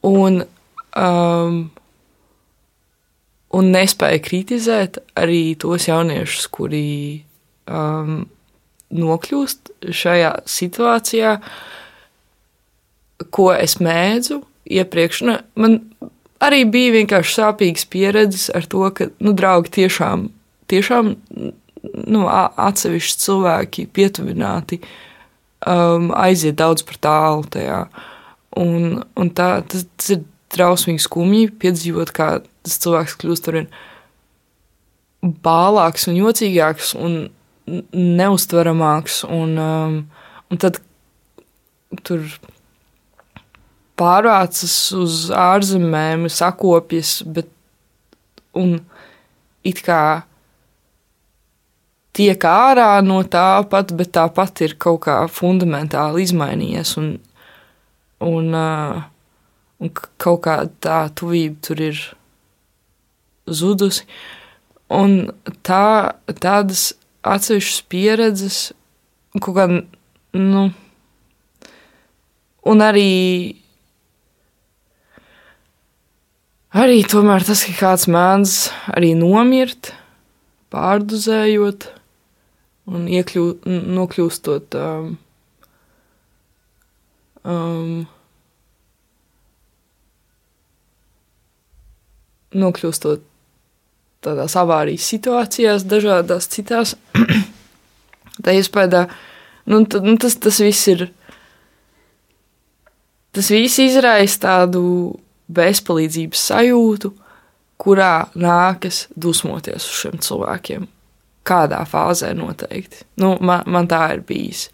Un, um, un nespēju kritizēt arī tos jauniešus, kuri um, nokļūst šajā situācijā, ko es mēdzu iepriekš. Nu, man arī bija vienkārši sāpīgas pieredzes ar to, ka nu, draugi tiešām, tiešām nu, atsevišķi cilvēki pietuvināti um, aiziet daudz par tālu tajā. Un, un tā, tas, tas ir drausmīgi skumji piedzīvot, kā tas cilvēks kļūst ar vien bālāks un jocīgāks un neustveramāks. Un, um, un tad tur pārvācas uz ārzemēm, sakopjas, bet un it kā tiek ārā no tā pat, bet tāpat ir kaut kā fundamentāli izmainījies. Un, un, uh, un kaut kā tā tuvība tur ir zudusi. Un tā, tādas atsevišķas pieredzes, kaut kā, nu, un arī, arī tomēr tas, ka kāds mēdz arī nomirt, pārdozējot, un iekļū, nokļūstot um, um, nokļūstot tādās avārijas situācijās, dažādās citās. Tā iespējā, nu, tad, nu, tas, tas viss ir. Tas viss izraisa tādu bezpalīdzības sajūtu, kurā nākas dusmoties uz šiem cilvēkiem. Kādā fāzē noteikti. Nu, man, man tā ir bijis.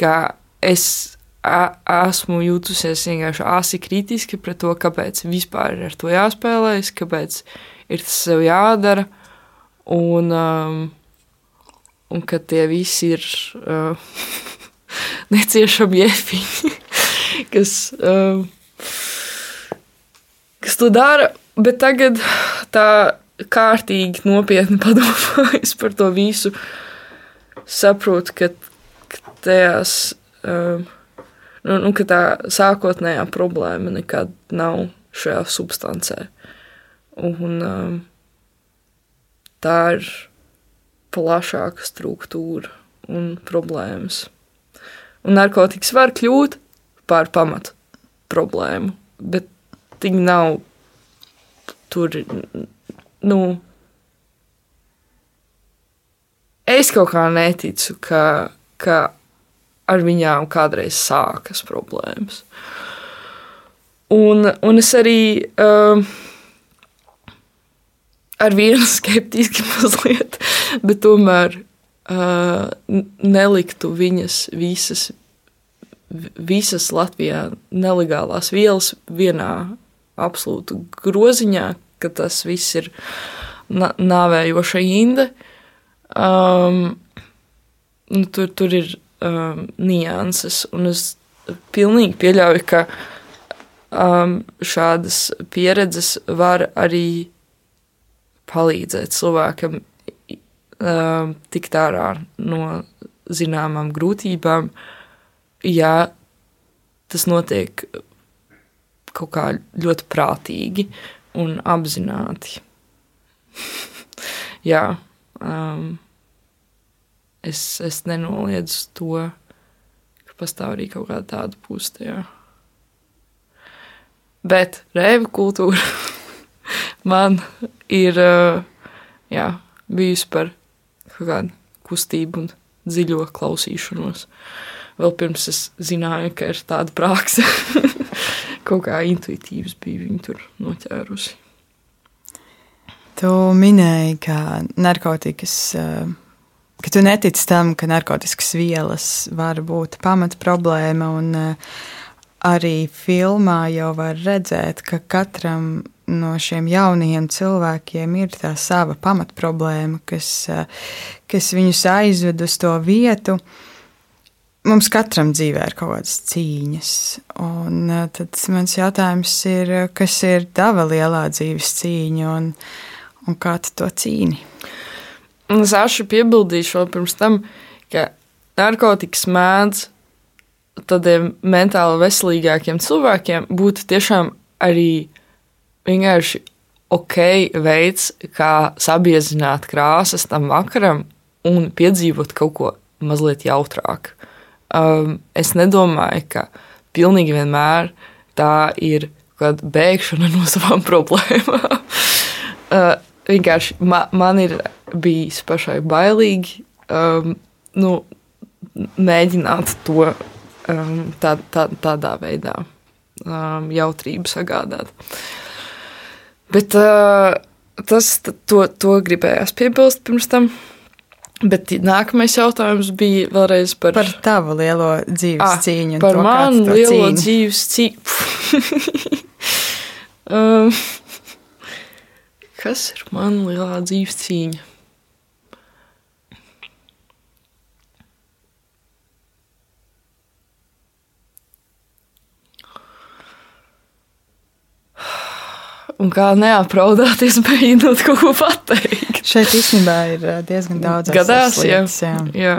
Ka es a, esmu jutusies vienkārši asi kritiski pret to, kāpēc vispār ir ar to jāspēlējas, kāpēc ir tas sev jādara. Un, um, un ka tie visi ir uh, neciešami iefiņi, kas, uh, kas to dara. Bet tagad tā kārtīgi nopietni padomājot par to visu, saprotu, ka, ka tajās. Uh, nu, nu, ka tā sākotnējā problēma nekad nav šajā substancē. Un, um, tā ir plašāka struktūra un problēmas. Un narkotikas var kļūt par pamatu problēmu, bet viņi nav tur. Nu, es kaut kā neticu, ka, ka ar viņām kādreiz sākas problēmas. Un, un es arī uh, ar vienu skeptiski mazliet, bet tomēr uh, neliktu viņas visas, visas Latvijā nelegālās vielas vienā absolūtu groziņā, ka tas viss ir nāvējoša inde. Um, nu, tur, tur ir um, nianses. Un es pilnīgi pieļauju, ka um, šādas pieredzes var arī palīdzēt cilvēkam um, tikt ārā no zināmām grūtībām, ja tas notiek kaut kā ļoti prātīgi un apzināti. Jā. Um, es, es nenoliedzu to, ka pastāv arī kaut kāda tāda puse tajā. Bet rēva kultūra man ir jā, bijusi par kaut kādu kustību un dziļo klausīšanos. Vēl pirms es zināju, ka ir tāda praksa, kaut kā intuitīvas bija viņa tur noķērusi. Tu minēji, ka narkotikas uh, ka tu netici tam, ka narkotikas vielas var būt pamata problēma. Un, uh, arī filmā jau var redzēt, ka katram no šiem jaunajiem cilvēkiem ir tā sava pamatproblēma, kas, uh, kas viņus aizved uz to vietu. Mums katram dzīvē ir kaut kādas cīņas. Un uh, tad mans jautājums ir, kas ir tava lielā dzīves cīņa un, un kā tu to cīni? Es ašu piebildīšu vēl pirms tam, ka narkotikas mēdz tādiem mentāli veselīgākiem cilvēkiem būt tiešām arī vienkārši ok veids, kā sabiezināt krāsas tam vakaram un piedzīvot kaut ko mazliet jautrāk. Um, es nedomāju, ka pilnīgi vienmēr tā ir kāda bēgšana no savām problēmām. uh, vienkārši ma, man ir bijis pašai bailīgi um, nu, mēģināt to um, tā, tā, tādā veidā um, jautrību sagādāt. Bet uh, tas to, to gribējās piebilst pirms tam. Bet nākamais jautājums bija vēlreiz par, par tavu lielo dzīves ah, cīņu. Par manu lielo cīņu. dzīves cīņu. um, kas ir mana lielā dzīves cīņa? Un kā neapraudāties, mēģinot kaut ko pateikt. Šeit īstenībā ir diezgan daudz gadās, lietas, jā. jā.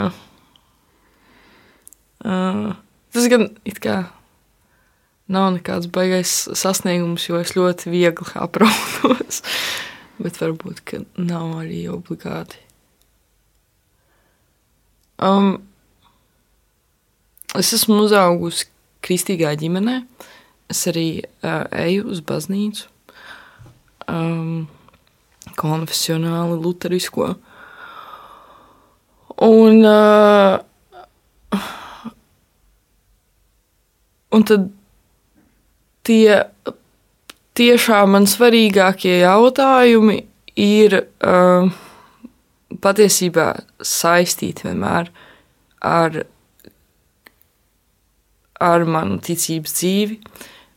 Uh, tas gan it kā nav nekāds baigais sasniegums, jo es ļoti viegli apraudos, bet varbūt, ka nav arī obligāti. Um, es esmu uzaugusi kristīgā ģimenē. Es arī uh, eju uz baznīcu. Um, konfesionāli, luterisko. Un, uh, un tad tie tiešām man svarīgākie jautājumi ir uh, patiesībā saistīti vienmēr ar, ar manu ticības dzīvi.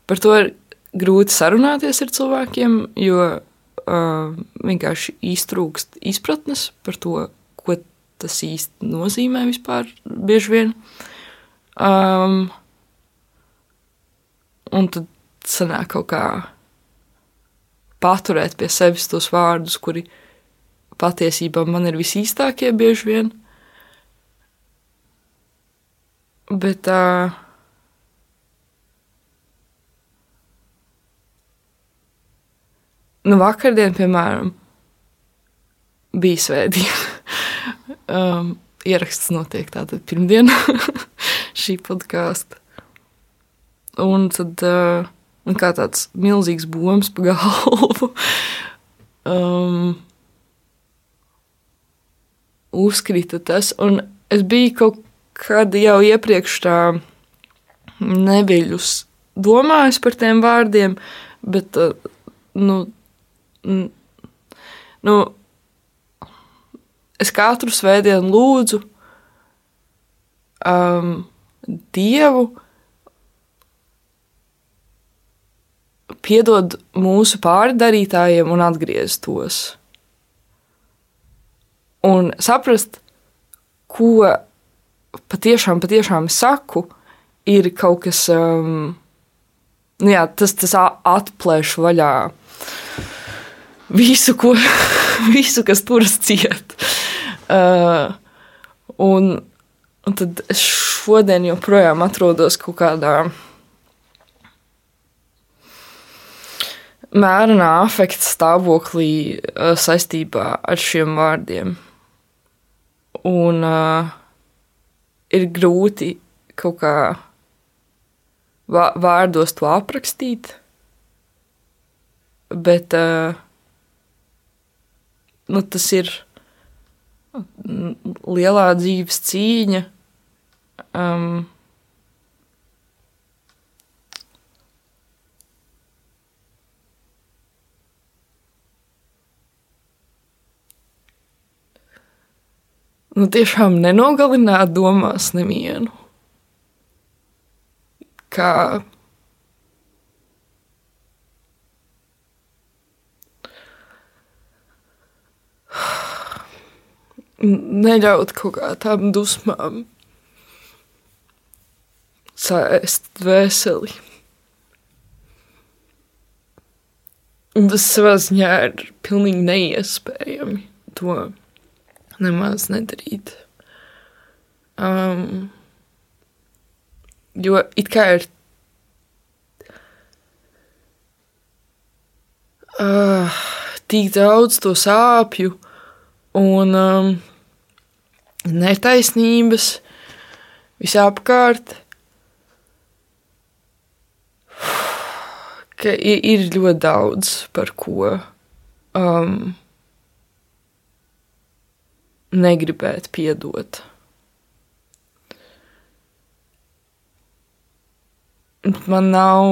Par to ir grūti sarunāties ar cilvēkiem, jo uh, vienkārši iztrūkst izpratnes par to, ko tas īsti nozīmē vispār bieži vien. Um, un tad sanāk kaut kā paturēt pie sevis tos vārdus, kuri patiesībā man ir visīstākie bieži vien. Bet. Uh, nu, vakardien, piemēram, bija svētdiena. um, ieraksts notiek tātad pirmdienā šī podkāsta. Un tad uh, un kā tāds milzīgs bombs pa galvu. um, uzkrita tas, un es biju kaut kad jau iepriekš tā neviļus domājis par tiem vārdiem, bet, uh, nu, nu, es katru svētdienu lūdzu um, Dievu, piedod mūsu pārdarītājiem un atgriez tos. Un saprast, ko patiešām, patiešām saku, ir kaut kas, um, nu jā, tas, tas atplēš vaļā visu, ko, visu kas turas ciet. Uh, un, un tad es šodien joprojām atrodos kaut kādā mērenā afekta stāvoklī uh, saistībā ar šiem vārdiem. Un uh, ir grūti kaut kā vārdos to aprakstīt, bet uh, nu, tas ir lielā dzīves cīņa. Um, nu, tiešām nenogalināt domās nevienu. Kā neļaut kaut kā tām dusmām sēst dvēseli. Un tas savā ziņā ir pilnīgi neiespējami to nemaz nedarīt. Um, jo it kā ir uh, tik daudz to sāpju un um, netaisnības visapkārt. Ka ir ļoti daudz par ko um, negribēt piedot. Man nav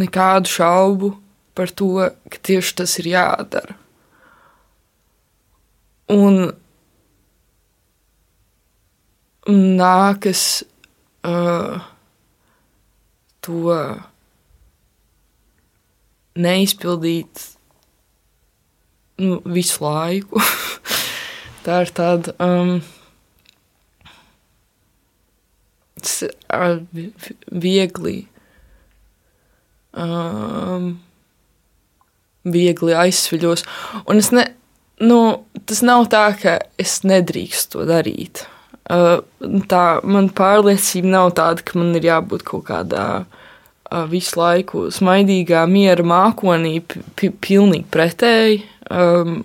nekādu šaubu par to, ka tieši tas ir jādara. Un nākas uh, to neizpildīt nu, visu laiku. Tā ir tāda um, viegli, um, viegli aizsviļos. Un es ne, nu, tas nav tā, ka es nedrīkstu to darīt. Tā man pārliecība nav tāda, ka man ir jābūt kaut kādā visu laiku smaidīgā, miera mākonī, pilnīgi pretēji. Um,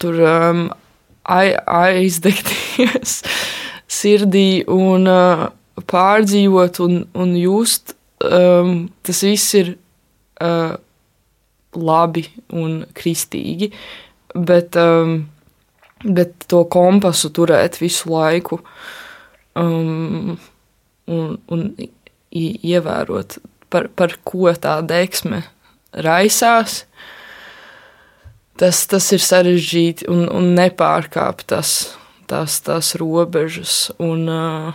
tur um, aizdegties sirdī un uh, pārdzīvot un, un just. Um, tas viss ir uh, labi un kristīgi, bet, um, bet to kompasu turēt visu laiku um, un, un ievērot, par, par ko tā deksme raisās. Tas, tas ir sarežģīti un, un nepārkāpt tas, tās, tās robežas. Un, uh,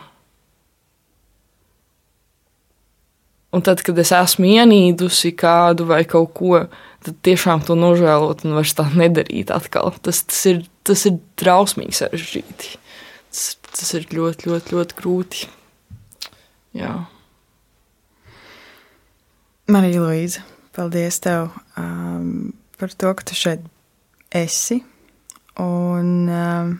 un tad, kad es esmu ienīdusi kādu vai kaut ko, tad tiešām to nožēlot un vairs tā nedarīt atkal. Tas, tas, ir, tas ir trausmīgi sarežģīti. Tas, tas ir ļoti, ļoti, ļoti grūti. Jā. Marija Līza, paldies tev um, par to, ka tu šeit esi. Un, um,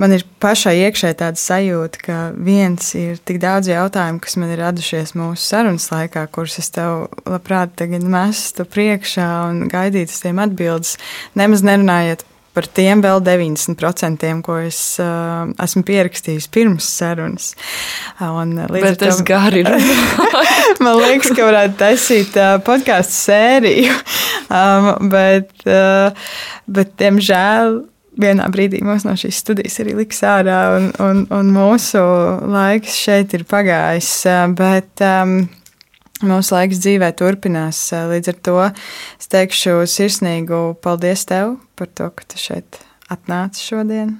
man ir pašai iekšēji tāda sajūta, ka viens ir tik daudz jautājumu, kas man ir radušies mūsu sarunas laikā, kurus es tev labprāt tagad mestu priekšā un gaidītu uz tiem atbildes. Nemaz nerunājot par tiem vēl 90%, ko es uh, esmu pierakstījis pirms sarunas. Un, uh, Bet tas tam, gari ir. man liekas, ka varētu taisīt uh, podkāstu sēriju, um, bet, uh, bet, diemžēl, vienā brīdī mums no šīs studijas arī liks ārā, un, un, un mūsu laiks šeit ir pagājis. Bet um, mūsu laiks dzīvē turpinās. Līdz ar to es teikšu sirsnīgu paldies tev par to, ka tu šeit atnāci šodien.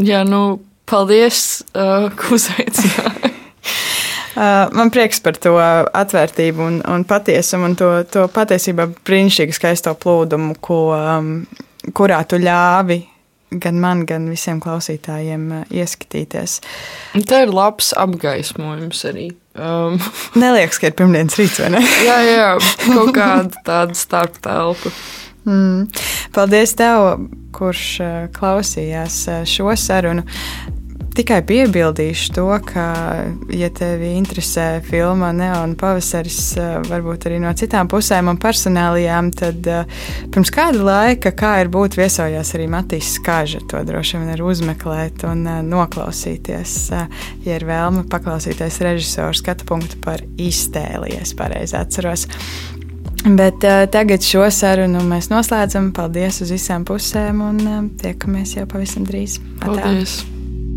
Jā, nu, paldies, uh, ka uzaicināji. Uh, man prieks par to atvērtību un, un patiesumu un to, to patiesībā brīnišķīgu skaisto plūdumu, ko, um, kurā tu ļāvi gan man, gan visiem klausītājiem uh, ieskatīties. Tā ir labs apgaismojums arī. Um. Neliekas, ka ir pirmdienas rīts, vai ne? jā, jā, kaut kāda tāda starptelpa. Mm. Paldies tev, kurš uh, klausījās uh, šo sarunu. Tikai piebildīšu to, ka, ja tevi interesē filma Neona pavasaris, eh, varbūt arī no citām pusēm un personālajām, tad eh, pirms kāda laika, kā ir būt viesojās arī Matīs Skaža, to droši vien var uzmeklēt un eh, noklausīties, ja ir vēlme paklausīties režisoru skatu punktu par iztēli, ja es pareizi atceros. Bet uh, tagad šo sarunu mēs noslēdzam. Paldies uz visām pusēm un uh, tiekamies jau pavisam drīz. Paldies!